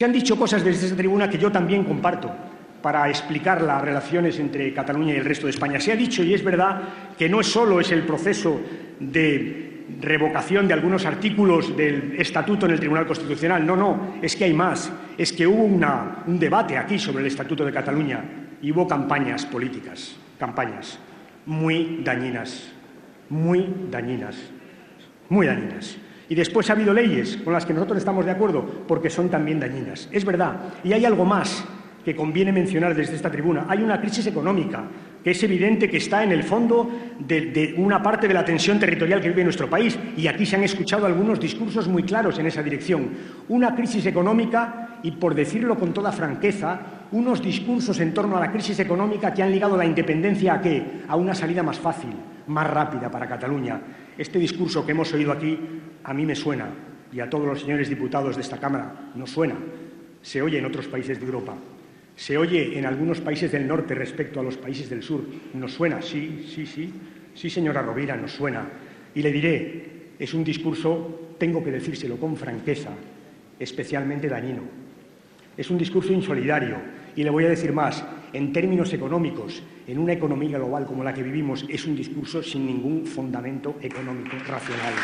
Se han dicho cosas desde esta tribuna que yo también comparto para explicar las relaciones entre Cataluña y el resto de España. Se ha dicho, y es verdad, que no solo es el proceso de revocación de algunos artículos del Estatuto en el Tribunal Constitucional. No, no, es que hay más. Es que hubo un debate aquí sobre el Estatuto de Cataluña y hubo campañas políticas, campañas muy dañinas, muy dañinas, muy dañinas. Y después ha habido leyes con las que nosotros estamos de acuerdo porque son también dañinas. Es verdad. Y hay algo más que conviene mencionar desde esta tribuna. Hay una crisis económica que es evidente que está en el fondo de, una parte de la tensión territorial que vive nuestro país. Y aquí se han escuchado algunos discursos muy claros en esa dirección. Una crisis económica y, por decirlo con toda franqueza, unos discursos en torno a la crisis económica que han ligado la independencia a qué? A una salida más fácil, más rápida para Cataluña. Este discurso que hemos oído aquí a mí me suena y a todos los señores diputados de esta Cámara nos suena. Se oye en otros países de Europa. Se oye en algunos países del norte respecto a los países del sur. ¿Nos suena? Sí, sí, sí. Sí, señora Rovira, nos suena. Y le diré, es un discurso, tengo que decírselo con franqueza, especialmente dañino. Es un discurso insolidario. Y le voy a decir más, en términos económicos, en una economía global como la que vivimos, es un discurso sin ningún fundamento económico racional.